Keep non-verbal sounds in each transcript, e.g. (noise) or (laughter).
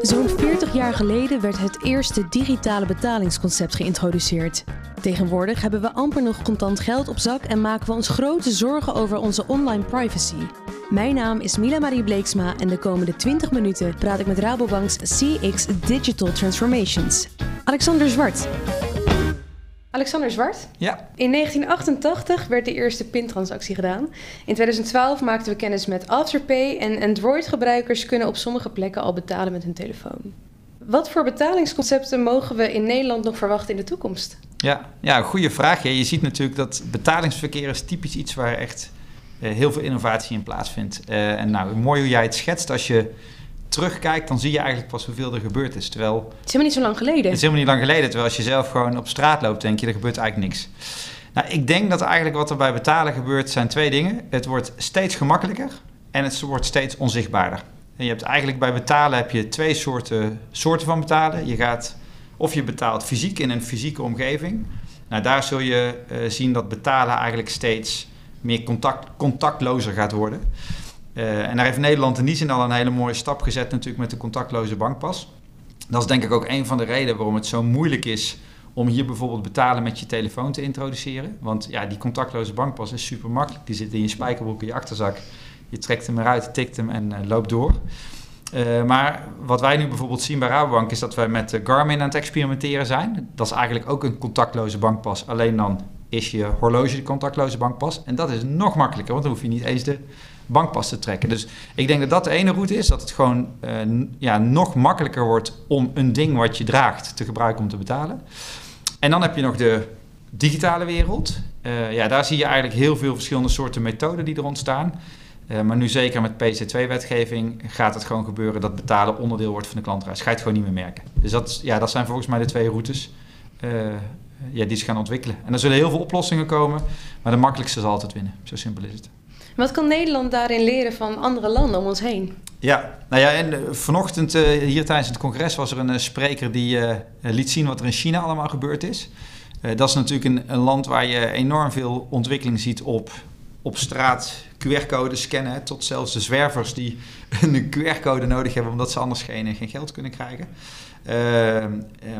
Zo'n 40 jaar geleden werd het eerste digitale betalingsconcept geïntroduceerd. Tegenwoordig hebben we amper nog contant geld op zak en maken we ons grote zorgen over onze online privacy. Mijn naam is Mila Marie Bleeksma en de komende 20 minuten praat ik met Rabobank's CX Digital Transformations. Alexander Zwart. Alexander Zwart. Ja. In 1988 werd de eerste pintransactie gedaan. In 2012 maakten we kennis met Afterpay en Android-gebruikers kunnen op sommige plekken al betalen met hun telefoon. Wat voor betalingsconcepten mogen we in Nederland nog verwachten in de toekomst? Ja, ja goede vraag. je ziet natuurlijk dat betalingsverkeer is typisch iets waar echt uh, heel veel innovatie in plaatsvindt. Uh, en nou, mooi hoe jij het schetst. Als je terugkijkt, dan zie je eigenlijk pas hoeveel er gebeurd is. Terwijl, het is helemaal niet zo lang geleden. Het is helemaal niet lang geleden. Terwijl als je zelf gewoon op straat loopt, denk je, er gebeurt eigenlijk niks. Nou, ik denk dat eigenlijk wat er bij betalen gebeurt, zijn twee dingen. Het wordt steeds gemakkelijker en het wordt steeds onzichtbaarder. En je hebt eigenlijk bij betalen heb je twee soorten, soorten van betalen. Je gaat of je betaalt fysiek in een fysieke omgeving. Nou, daar zul je uh, zien dat betalen eigenlijk steeds meer contact, contactlozer gaat worden. Uh, en daar heeft Nederland in die zin al een hele mooie stap gezet natuurlijk met de contactloze bankpas. Dat is denk ik ook een van de redenen waarom het zo moeilijk is om hier bijvoorbeeld betalen met je telefoon te introduceren. Want ja, die contactloze bankpas is super makkelijk. Die zit in je spijkerbroek in je achterzak. Je trekt hem eruit, tikt hem en uh, loopt door. Uh, maar wat wij nu bijvoorbeeld zien bij Rabobank is dat wij met Garmin aan het experimenteren zijn. Dat is eigenlijk ook een contactloze bankpas. Alleen dan is je horloge de contactloze bankpas. En dat is nog makkelijker, want dan hoef je niet eens de bankpas te trekken. Dus ik denk dat dat de ene route is, dat het gewoon uh, ja, nog makkelijker wordt om een ding wat je draagt te gebruiken om te betalen. En dan heb je nog de digitale wereld. Uh, ja, daar zie je eigenlijk heel veel verschillende soorten methoden die er ontstaan. Uh, maar nu zeker met PC2-wetgeving gaat het gewoon gebeuren dat betalen onderdeel wordt van de klantreis. Ga je het gewoon niet meer merken. Dus dat, ja, dat zijn volgens mij de twee routes ja, die ze gaan ontwikkelen. En er zullen heel veel oplossingen komen, maar de makkelijkste zal altijd winnen. Zo simpel is het. Wat kan Nederland daarin leren van andere landen om ons heen? Ja, nou ja, en vanochtend uh, hier tijdens het congres was er een uh, spreker die liet zien wat er in China allemaal gebeurd is. dat is natuurlijk een, land waar je enorm veel ontwikkeling ziet op, op straat QR-code scannen. Tot zelfs de zwervers die (laughs) een QR-code nodig hebben omdat ze anders geen, geen geld kunnen krijgen.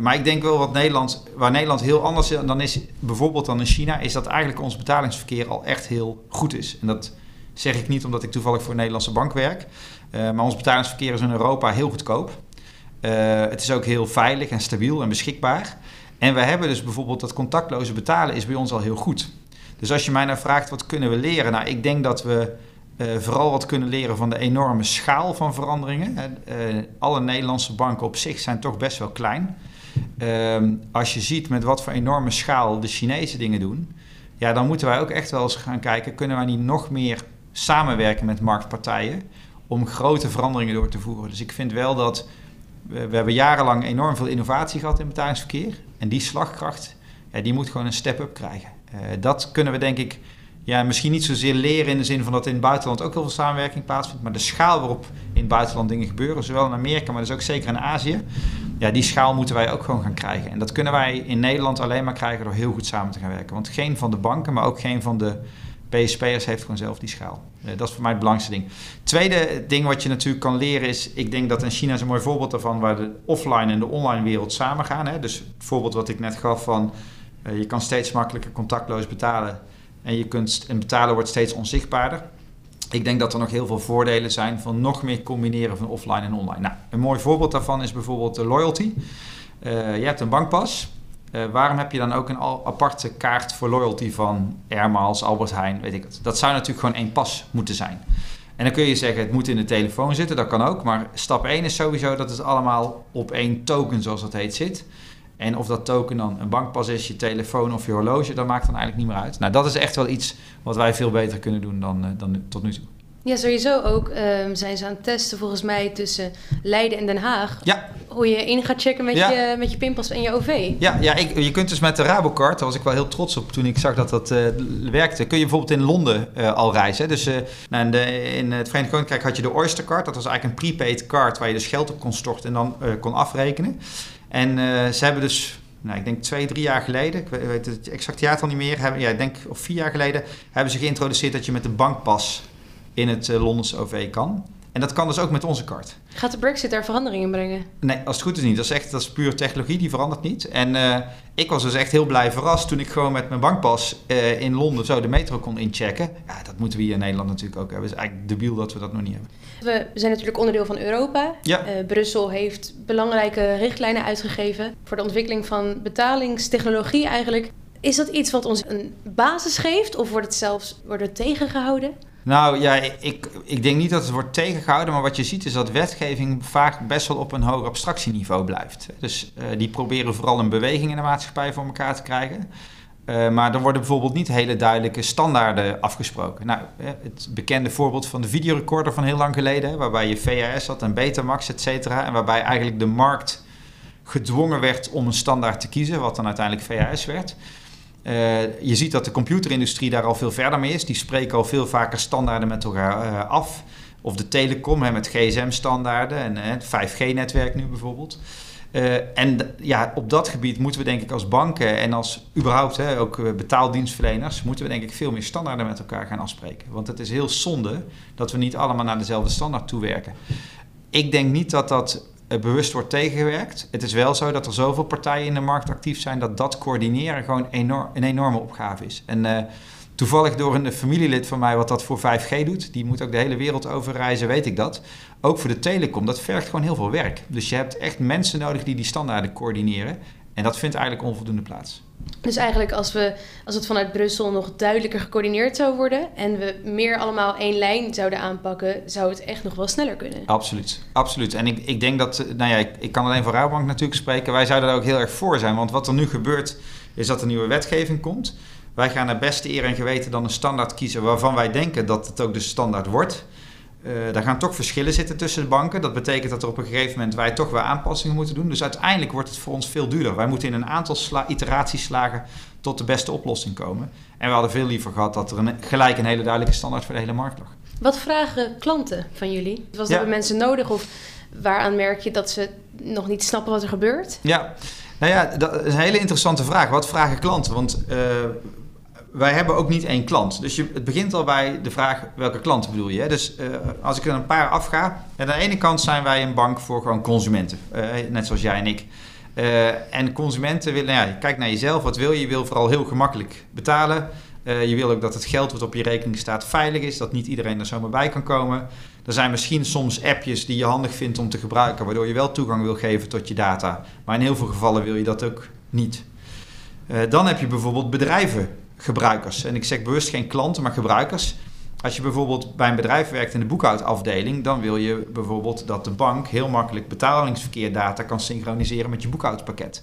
Maar ik denk wel wat Nederland, waar Nederland heel anders dan is, bijvoorbeeld dan in China, is dat eigenlijk ons betalingsverkeer al echt heel goed is. En dat zeg ik niet omdat ik toevallig voor een Nederlandse bank werk. Uh, maar ons betalingsverkeer is in Europa heel goedkoop. Uh, het is ook heel veilig en stabiel en beschikbaar. En we hebben dus bijvoorbeeld dat contactloze betalen is bij ons al heel goed. Dus als je mij nou vraagt wat kunnen we leren? Nou, ik denk dat we uh, vooral wat kunnen leren van de enorme schaal van veranderingen. alle Nederlandse banken op zich zijn toch best wel klein. Ehm, als je ziet met wat voor enorme schaal de Chinese dingen doen, ja, dan moeten wij ook echt wel eens gaan kijken, kunnen wij niet nog meer samenwerken met marktpartijen om grote veranderingen door te voeren. Dus ik vind wel dat we, we hebben jarenlang enorm veel innovatie gehad in betalingsverkeer. En die slagkracht, ja, die moet gewoon een step-up krijgen. Uh, dat kunnen we denk ik ja, misschien niet zozeer leren in de zin van dat in het buitenland ook heel veel samenwerking plaatsvindt. Maar de schaal waarop in het buitenland dingen gebeuren, zowel in Amerika, maar dus ook zeker in Azië. Ja, die schaal moeten wij ook gewoon gaan krijgen. En dat kunnen wij in Nederland alleen maar krijgen door heel goed samen te gaan werken. Want geen van de banken, maar ook geen van de PSP'ers heeft gewoon zelf die schaal. Uh, dat is voor mij het belangrijkste ding. Tweede ding wat je natuurlijk kan leren is, ik denk dat in China is een mooi voorbeeld daarvan waar de offline en de online wereld samen gaan. Hè? Dus het voorbeeld wat ik net gaf van, uh, je kan steeds makkelijker contactloos betalen en je kunt, en betalen wordt steeds onzichtbaarder. Ik denk dat er nog heel veel voordelen zijn van nog meer combineren van offline en online. Nou, een mooi voorbeeld daarvan is bijvoorbeeld de loyalty. Uh, je hebt een bankpas. Uh, waarom heb je dan ook een aparte kaart voor loyalty van Airmiles, Albert Heijn, weet ik het. Dat zou natuurlijk gewoon één pas moeten zijn. En dan kun je zeggen, het moet in de telefoon zitten, dat kan ook. Maar stap 1 is sowieso dat het allemaal op één token, zoals dat heet, zit. En of dat token dan een bankpas is, je telefoon of je horloge, dat maakt dan eigenlijk niet meer uit. Nou, dat is echt wel iets wat wij veel beter kunnen doen dan, uh, dan tot nu toe. Ja, sowieso ook um, zijn ze aan het testen volgens mij tussen Leiden en Den Haag. Ja. Hoe je in gaat checken met, ja. je, met je pinpas en je OV. Ja, ja ik, je kunt dus met de Rabocard, daar was ik wel heel trots op toen ik zag dat dat uh, werkte, kun je bijvoorbeeld in Londen uh, al reizen. Dus uh, nou, in, de, in, het Verenigd Koninkrijk had je de Oystercard, dat was eigenlijk een prepaid card waar je dus geld op kon storten en dan kon afrekenen. En ze hebben dus nou, ik denk twee, drie jaar geleden, ik weet het exact jaartal niet meer, hebben, ja, ik denk of vier jaar geleden, hebben ze geïntroduceerd dat je met de bankpas in het uh, Londense OV kan. En dat kan dus ook met onze kaart. Gaat de Brexit daar veranderingen brengen? Nee, als het goed is niet. Dat is echt dat is puur technologie, die verandert niet. En uh, ik was dus echt heel blij verrast toen ik gewoon met mijn bankpas uh, in Londen zo de metro kon inchecken. Ja, dat moeten we hier in Nederland natuurlijk ook hebben. Het is eigenlijk debiel dat we dat nog niet hebben. We zijn natuurlijk onderdeel van Europa. Ja. Uh, Brussel heeft belangrijke richtlijnen uitgegeven voor de ontwikkeling van betalingstechnologie eigenlijk. Is dat iets wat ons een basis geeft of wordt het zelfs wordt het tegengehouden? Nou ja, ik, ik denk niet dat het wordt tegengehouden, maar wat je ziet is dat wetgeving vaak best wel op een hoog abstractieniveau blijft. Dus uh, die proberen vooral een beweging in de maatschappij voor elkaar te krijgen. Uh, maar er worden bijvoorbeeld niet hele duidelijke standaarden afgesproken. Nou, het bekende voorbeeld van de videorecorder van heel lang geleden, waarbij je VHS had en Betamax, et cetera, en waarbij eigenlijk de markt gedwongen werd om een standaard te kiezen, wat dan uiteindelijk VHS werd. Uh, je ziet dat de computerindustrie daar al veel verder mee is. Die spreken al veel vaker standaarden met elkaar uh, af. Of de telecom hè, met GSM-standaarden en uh, het 5G-netwerk nu bijvoorbeeld. en ja, op dat gebied moeten we denk ik als banken en als überhaupt hè, ook betaaldienstverleners... moeten we denk ik veel meer standaarden met elkaar gaan afspreken. Want het is heel zonde dat we niet allemaal naar dezelfde standaard toewerken. Ik denk niet dat dat bewust wordt tegengewerkt. Het is wel zo dat er zoveel partijen in de markt actief zijn dat dat coördineren gewoon enorm, een enorme opgave is. En uh, toevallig door een familielid van mij wat dat voor 5G doet, die moet ook de hele wereld over reizen, weet ik dat. Ook voor de telecom, dat vergt gewoon heel veel werk. Dus je hebt echt mensen nodig die die standaarden coördineren. En dat vindt eigenlijk onvoldoende plaats. Dus eigenlijk als, we, als het vanuit Brussel nog duidelijker gecoördineerd zou worden en we meer allemaal één lijn zouden aanpakken, zou het echt nog wel sneller kunnen. Absoluut, absoluut. En ik, ik denk dat, nou ja, ik, ik kan alleen voor Rabobank natuurlijk spreken, wij zouden daar ook heel erg voor zijn. Want wat er nu gebeurt, is dat er nieuwe wetgeving komt. Wij gaan naar beste eer en geweten dan een standaard kiezen waarvan wij denken dat het ook de standaard wordt. Uh, daar gaan toch verschillen zitten tussen de banken. Dat betekent dat er op een gegeven moment wij toch weer aanpassingen moeten doen. Dus uiteindelijk wordt het voor ons veel duurder. Wij moeten in een aantal sla iteraties slagen tot de beste oplossing komen. En we hadden veel liever gehad dat er een, gelijk een hele duidelijke standaard voor de hele markt lag. Wat vragen klanten van jullie? Was ja. hebben mensen nodig of waaraan merk je dat ze nog niet snappen wat er gebeurt? Ja, nou ja, dat is een hele interessante vraag. Wat vragen klanten? Want uh, wij hebben ook niet één klant. Dus je, het begint al bij de vraag welke klant bedoel je. Dus uh, als ik er een paar afga. Aan de ene kant zijn wij een bank voor gewoon consumenten. Uh, net zoals jij en ik. Uh, en consumenten willen, nou ja, kijk naar jezelf. Wat wil je? Je wil vooral heel gemakkelijk betalen. je wil ook dat het geld wat op je rekening staat veilig is. Dat niet iedereen er zomaar bij kan komen. Er zijn misschien soms appjes die je handig vindt om te gebruiken. Waardoor je wel toegang wil geven tot je data. Maar in heel veel gevallen wil je dat ook niet. dan heb je bijvoorbeeld bedrijven gebruikers. En ik zeg bewust geen klanten, maar gebruikers. Als je bijvoorbeeld bij een bedrijf werkt in de boekhoudafdeling, dan wil je bijvoorbeeld dat de bank heel makkelijk betalingsverkeerdata kan synchroniseren met je boekhoudpakket.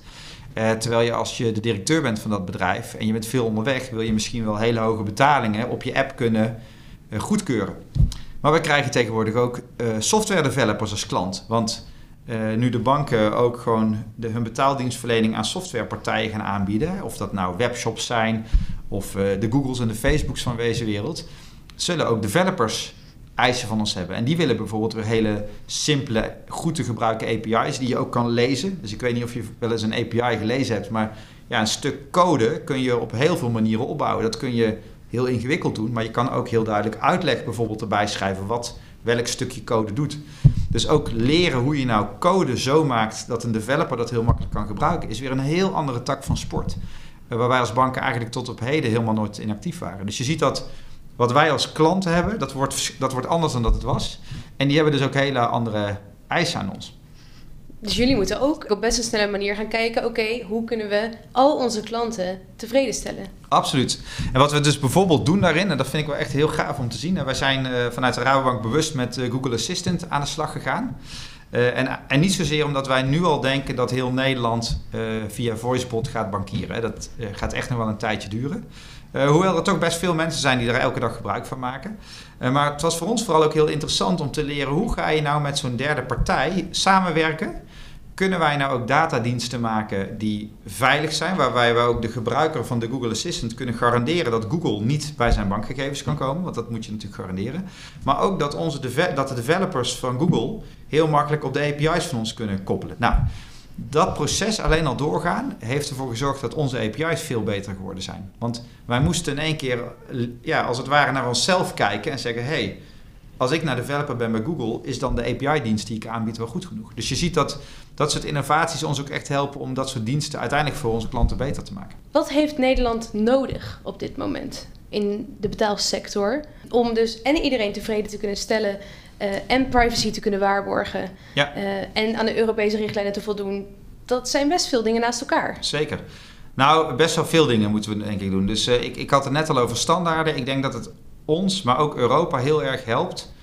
Uh, terwijl je als je de directeur bent van dat bedrijf en je bent veel onderweg, wil je misschien wel hele hoge betalingen op je app kunnen uh, goedkeuren. Maar we krijgen tegenwoordig ook uh, software developers als klant. Want nu de banken ook gewoon de, hun betaaldienstverlening aan softwarepartijen gaan aanbieden, of dat nou webshops zijn of uh, de Googles en de Facebooks van deze wereld, zullen ook developers eisen van ons hebben. En die willen bijvoorbeeld weer hele simpele, goed te gebruiken API's die je ook kan lezen. Dus ik weet niet of je wel eens een API gelezen hebt, maar ja, een stuk code kun je op heel veel manieren opbouwen. Dat kun je heel ingewikkeld doen, maar je kan ook heel duidelijk uitleg bijvoorbeeld erbij schrijven wat welk stukje code doet. Dus ook leren hoe je nou code zo maakt dat een developer dat heel makkelijk kan gebruiken, is weer een heel andere tak van sport. Eh, waar wij als banken eigenlijk tot op heden helemaal nooit inactief waren. Dus je ziet dat wat wij als klanten hebben, dat wordt, dat wordt anders dan dat het was. En die hebben dus ook hele andere eisen aan ons. Dus jullie moeten ook op best een snelle manier gaan kijken: oké, hoe kunnen we al onze klanten tevreden stellen? Absoluut. En wat we dus bijvoorbeeld doen daarin, en dat vind ik wel echt heel gaaf om te zien. Wij zijn uh, vanuit de Rabobank bewust met uh, Google Assistant aan de slag gegaan. Uh, en, en, niet zozeer omdat wij nu al denken dat heel Nederland via VoiceBot gaat bankieren. Dat gaat echt nog wel een tijdje duren. hoewel er toch best veel mensen zijn die er elke dag gebruik van maken. maar het was voor ons vooral ook heel interessant om te leren hoe ga je nou met zo'n derde partij samenwerken kunnen wij nou ook datadiensten maken die veilig zijn, waarbij we ook de gebruiker van de Google Assistant kunnen garanderen dat Google niet bij zijn bankgegevens kan komen, want dat moet je natuurlijk garanderen. Maar ook dat, onze dat de developers van Google heel makkelijk op de API's van ons kunnen koppelen. Nou, dat proces alleen al doorgaan heeft ervoor gezorgd dat onze API's veel beter geworden zijn. Want wij moesten in één keer, ja, als het ware, naar onszelf kijken en zeggen: hé, hey, als ik naar developer ben bij Google, is dan de API-dienst die ik aanbied wel goed genoeg. Dus je ziet dat dat soort innovaties ons ook echt helpen om dat soort diensten uiteindelijk voor onze klanten beter te maken. Wat heeft Nederland nodig op dit moment in de betaalsector om dus en iedereen tevreden te kunnen stellen uh, en privacy te kunnen waarborgen ja. uh, en aan de Europese richtlijnen te voldoen? Dat zijn best veel dingen naast elkaar. Zeker. Nou, best wel veel dingen moeten we denk ik doen. Dus uh, ik, ik had het net al over standaarden. Ik denk dat het ons, maar ook Europa heel erg helpt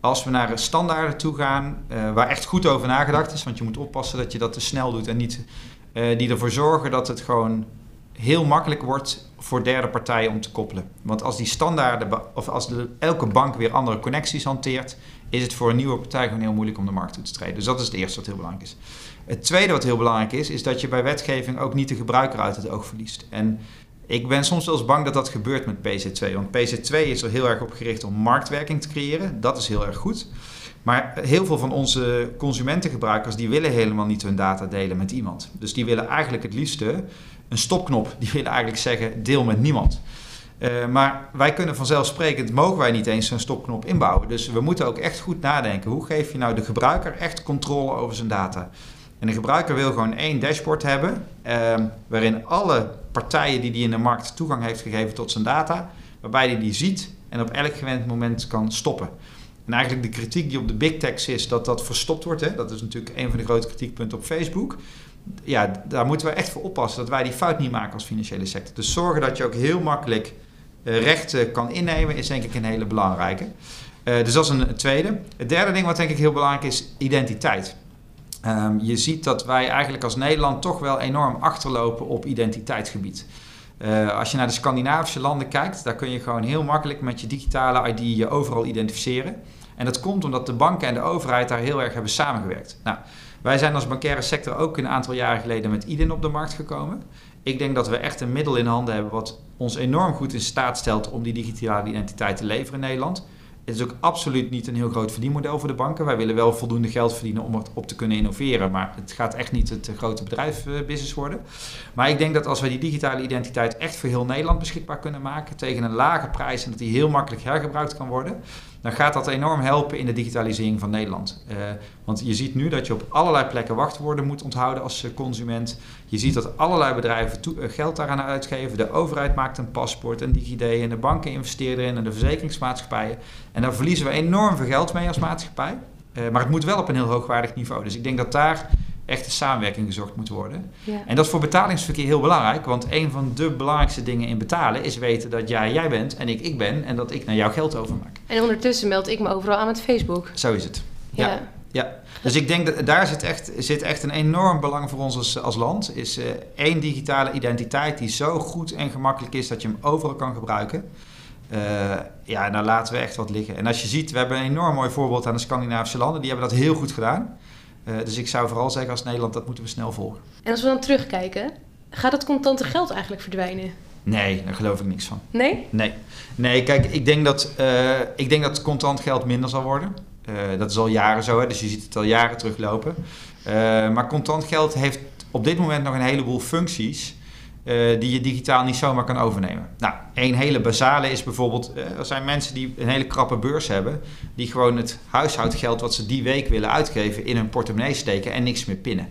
als we naar standaarden toe gaan, uh, waar echt goed over nagedacht is, want je moet oppassen dat je dat te snel doet en niet uh, die ervoor zorgen dat het gewoon heel makkelijk wordt voor derde partijen om te koppelen. Want als die standaarden, of als elke bank weer andere connecties hanteert, is het voor een nieuwe partij gewoon heel moeilijk om de markt toe te treden. Dus dat is het eerste wat heel belangrijk is. Het tweede wat heel belangrijk is, is dat je bij wetgeving ook niet de gebruiker uit het oog verliest. En ik ben soms wel eens bang dat dat gebeurt met PC2. Want PC2 is er heel erg op gericht om marktwerking te creëren. Dat is heel erg goed. Maar heel veel van onze consumentengebruikers die willen helemaal niet hun data delen met iemand. Dus die willen eigenlijk het liefste een stopknop. Die willen eigenlijk zeggen deel met niemand. Uh, maar wij kunnen vanzelfsprekend, mogen wij niet eens zo'n stopknop inbouwen. Dus we moeten ook echt goed nadenken. Hoe geef je nou de gebruiker echt controle over zijn data? En de gebruiker wil gewoon één dashboard hebben, uh, waarin alle partijen die die in de markt toegang heeft gegeven tot zijn data, waarbij hij die ziet en op elk gewend moment kan stoppen. En eigenlijk de kritiek die op de big techs is dat dat verstopt wordt, hè, dat is natuurlijk een van de grote kritiekpunten op Facebook. Ja, daar moeten we echt voor oppassen dat wij die fout niet maken als financiële sector. Dus zorgen dat je ook heel makkelijk uh, rechten kan innemen, is denk ik een hele belangrijke. Uh, dus dat is een tweede. Het derde ding wat denk ik heel belangrijk is, identiteit. Um, je ziet dat wij eigenlijk als Nederland toch wel enorm achterlopen op identiteitsgebied. Uh, als je naar de Scandinavische landen kijkt, daar kun je gewoon heel makkelijk met je digitale ID je overal identificeren. En dat komt omdat de banken en de overheid daar heel erg hebben samengewerkt. Nou, wij zijn als bankaire sector ook een aantal jaren geleden met IDIN op de markt gekomen. Ik denk dat we echt een middel in handen hebben wat ons enorm goed in staat stelt om die digitale identiteit te leveren in Nederland. Het is ook absoluut niet een heel groot verdienmodel voor de banken. Wij willen wel voldoende geld verdienen om op te kunnen innoveren. Maar het gaat echt niet het grote bedrijfbusiness worden. Maar ik denk dat als wij die digitale identiteit echt voor heel Nederland beschikbaar kunnen maken. tegen een lage prijs en dat die heel makkelijk hergebruikt kan worden dan gaat dat enorm helpen in de digitalisering van Nederland. Uh, want je ziet nu dat je op allerlei plekken wachtwoorden moet onthouden als uh, consument. Je ziet dat allerlei bedrijven uh, geld daaraan uitgeven. De overheid maakt een paspoort, een DigiD en de banken investeren erin en de verzekeringsmaatschappijen. En daar verliezen we enorm veel geld mee als maatschappij. maar het moet wel op een heel hoogwaardig niveau. Dus ik denk dat daar echte samenwerking gezocht moet worden. Ja. En dat is voor betalingsverkeer heel belangrijk, want een van de belangrijkste dingen in betalen is weten dat jij jij bent en ik ik ben en dat ik naar jou geld overmaak. En ondertussen meld ik me overal aan met Facebook. Zo is het. Ja. ja. ja. Dus ik denk dat daar zit echt, zit echt een enorm belang voor ons als, als land. Is uh, één digitale identiteit die zo goed en gemakkelijk is dat je hem overal kan gebruiken. Uh, ja, nou laten we echt wat liggen. En als je ziet, we hebben een enorm mooi voorbeeld aan de Scandinavische landen. Die hebben dat heel goed gedaan. Uh, dus ik zou vooral zeggen als Nederland, dat moeten we snel volgen. En als we dan terugkijken, gaat het contante geld eigenlijk verdwijnen? Nee, daar geloof ik niks van. Nee? Nee. Nee, kijk, ik denk dat, uh, ik denk dat contant geld minder zal worden. Uh, dat is al jaren zo, hè, dus je ziet het al jaren teruglopen. maar contant geld heeft op dit moment nog een heleboel functies uh, die je digitaal niet zomaar kan overnemen. Nou, een hele basale is bijvoorbeeld, uh, er zijn mensen die een hele krappe beurs hebben, die gewoon het huishoudgeld wat ze die week willen uitgeven in hun portemonnee steken en niks meer pinnen.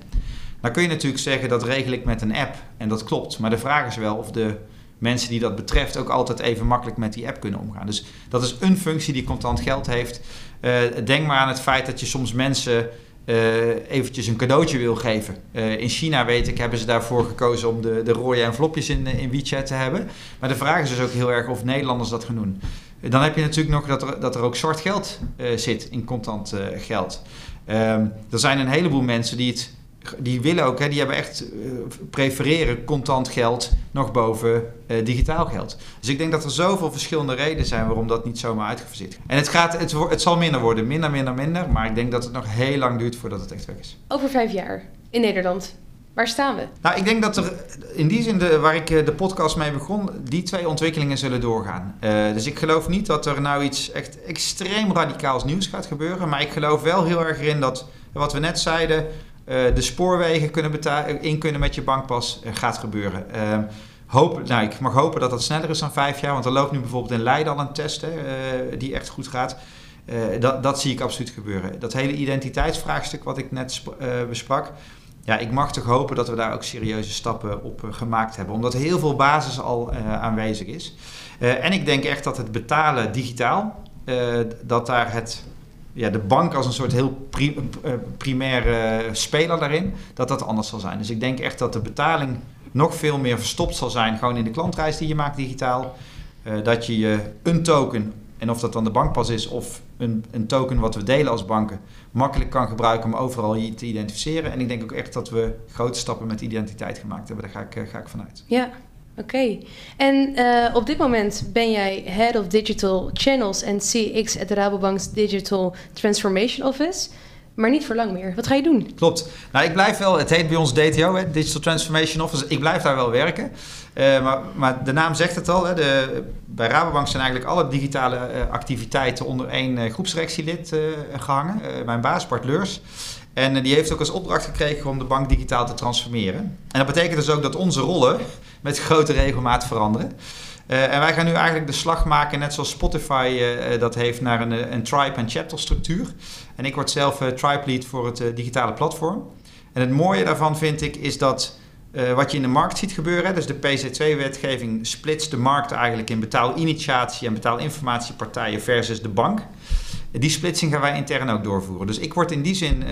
Dan kun je natuurlijk zeggen dat regel ik met een app en dat klopt, maar de vraag is wel of de mensen die dat betreft ook altijd even makkelijk met die app kunnen omgaan. Dus dat is een functie die contant geld heeft. Uh, denk maar aan het feit dat je soms mensen uh, eventjes een cadeautje wil geven. Uh, in China, weet ik, hebben ze daarvoor gekozen om de, de rode envelopjes in, in WeChat te hebben. Maar de vraag is dus ook heel erg of Nederlanders dat gaan doen. Dan heb je natuurlijk nog dat er, dat er ook zwart geld zit in contant geld. Um, er zijn een heleboel mensen die het die willen ook, hè, die hebben echt uh, prefereren contant geld nog boven uh, digitaal geld. Dus ik denk dat er zoveel verschillende redenen zijn waarom dat niet zomaar uitgefaseerd En het, gaat, het, het zal minder worden, minder, minder, minder. Maar ik denk dat het nog heel lang duurt voordat het echt weg is. Over vijf jaar in Nederland. Waar staan we? Nou, ik denk dat er in die zin, de, waar ik eh, de podcast mee begon, die twee ontwikkelingen zullen doorgaan. Uh, dus ik geloof niet dat er nou iets echt extreem radicaals nieuws gaat gebeuren. Maar ik geloof wel heel erg in dat, wat we net zeiden, de spoorwegen kunnen in kunnen met je bankpas uh, gaat gebeuren. Uh, hoop, nou, ik mag hopen dat dat sneller is dan vijf jaar, want er loopt nu bijvoorbeeld in Leiden al een test hè, die echt goed gaat. dat, dat zie ik absoluut gebeuren. Dat hele identiteitsvraagstuk wat ik net besprak, ja, ik mag toch hopen dat we daar ook serieuze stappen op gemaakt hebben. Omdat heel veel basis al aanwezig is. en ik denk echt dat het betalen digitaal, dat daar het ja, de bank als een soort heel pri uh, primaire speler daarin, dat dat anders zal zijn. Dus ik denk echt dat de betaling nog veel meer verstopt zal zijn, gewoon in de klantreis die je maakt digitaal. Uh, dat je je een token, en of dat dan de bankpas is of een, een token wat we delen als banken, makkelijk kan gebruiken om overal je te identificeren. En ik denk ook echt dat we grote stappen met identiteit gemaakt hebben. Daar ga ik, uh, ga ik vanuit. Ja, Oké, en uh, op dit moment ben jij Head of Digital Channels en CX at de Rabobank's Digital Transformation Office. Maar niet voor lang meer. Wat ga je doen? Klopt. Nou, ik blijf wel, het heet bij ons DTO, hè, Digital Transformation Office. Ik blijf daar wel werken. Uh, maar, maar, de naam zegt het al. Hè, de, bij Rabobank zijn eigenlijk alle digitale uh, activiteiten onder één groepsdirectielid gehangen. mijn baas, Bart Leurs. En die heeft ook als opdracht gekregen om de bank digitaal te transformeren. En dat betekent dus ook dat onze rollen met grote regelmaat veranderen. Uh, en wij gaan nu eigenlijk de slag maken, net zoals Spotify uh, dat heeft, naar een, een tribe- en chapter structuur. En ik word zelf tribe lead voor het digitale platform. En het mooie daarvan vind ik is dat wat je in de markt ziet gebeuren, dus de PC2-wetgeving splitst de markt eigenlijk in betaalinitiatie en betaalinformatiepartijen versus de bank. Die splitsing gaan wij intern ook doorvoeren. Dus ik word in die zin,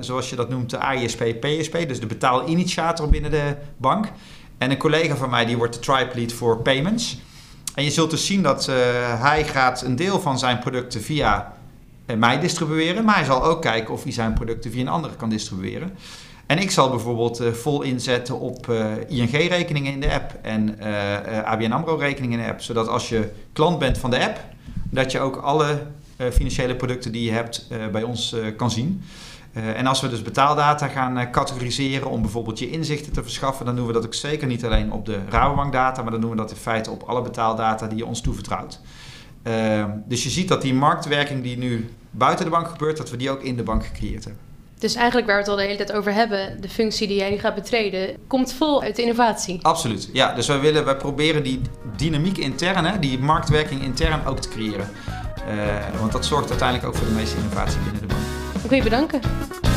zoals je dat noemt, de AISP, PSP, dus de betaalinitiator binnen de bank. En een collega van mij die wordt de tribe lead voor payments. En je zult dus zien dat uh, hij gaat een deel van zijn producten via uh, mij distribueren. Maar hij zal ook kijken of hij zijn producten via een andere kan distribueren. En ik zal bijvoorbeeld uh, vol inzetten op ING-rekeningen in de app en ABN AMRO-rekeningen in de app. Zodat als je klant bent van de app, dat je ook alle financiële producten die je hebt bij ons kan zien. Uh, en als we dus betaaldata gaan uh, categoriseren om bijvoorbeeld je inzichten te verschaffen, dan doen we dat ook zeker niet alleen op de Rabobankdata, maar dan doen we dat in feite op alle betaaldata die je ons toevertrouwt. Uh, dus je ziet dat die marktwerking die nu buiten de bank gebeurt, dat we die ook in de bank gecreëerd hebben. Dus eigenlijk waar we het al de hele tijd over hebben, de functie die jij nu gaat betreden, komt vol uit innovatie. Absoluut, ja. Dus wij, willen, wij proberen die dynamiek intern, hè, die marktwerking intern ook te creëren. Uh, want dat zorgt uiteindelijk ook voor de meeste innovatie binnen de bank. Je bedanken.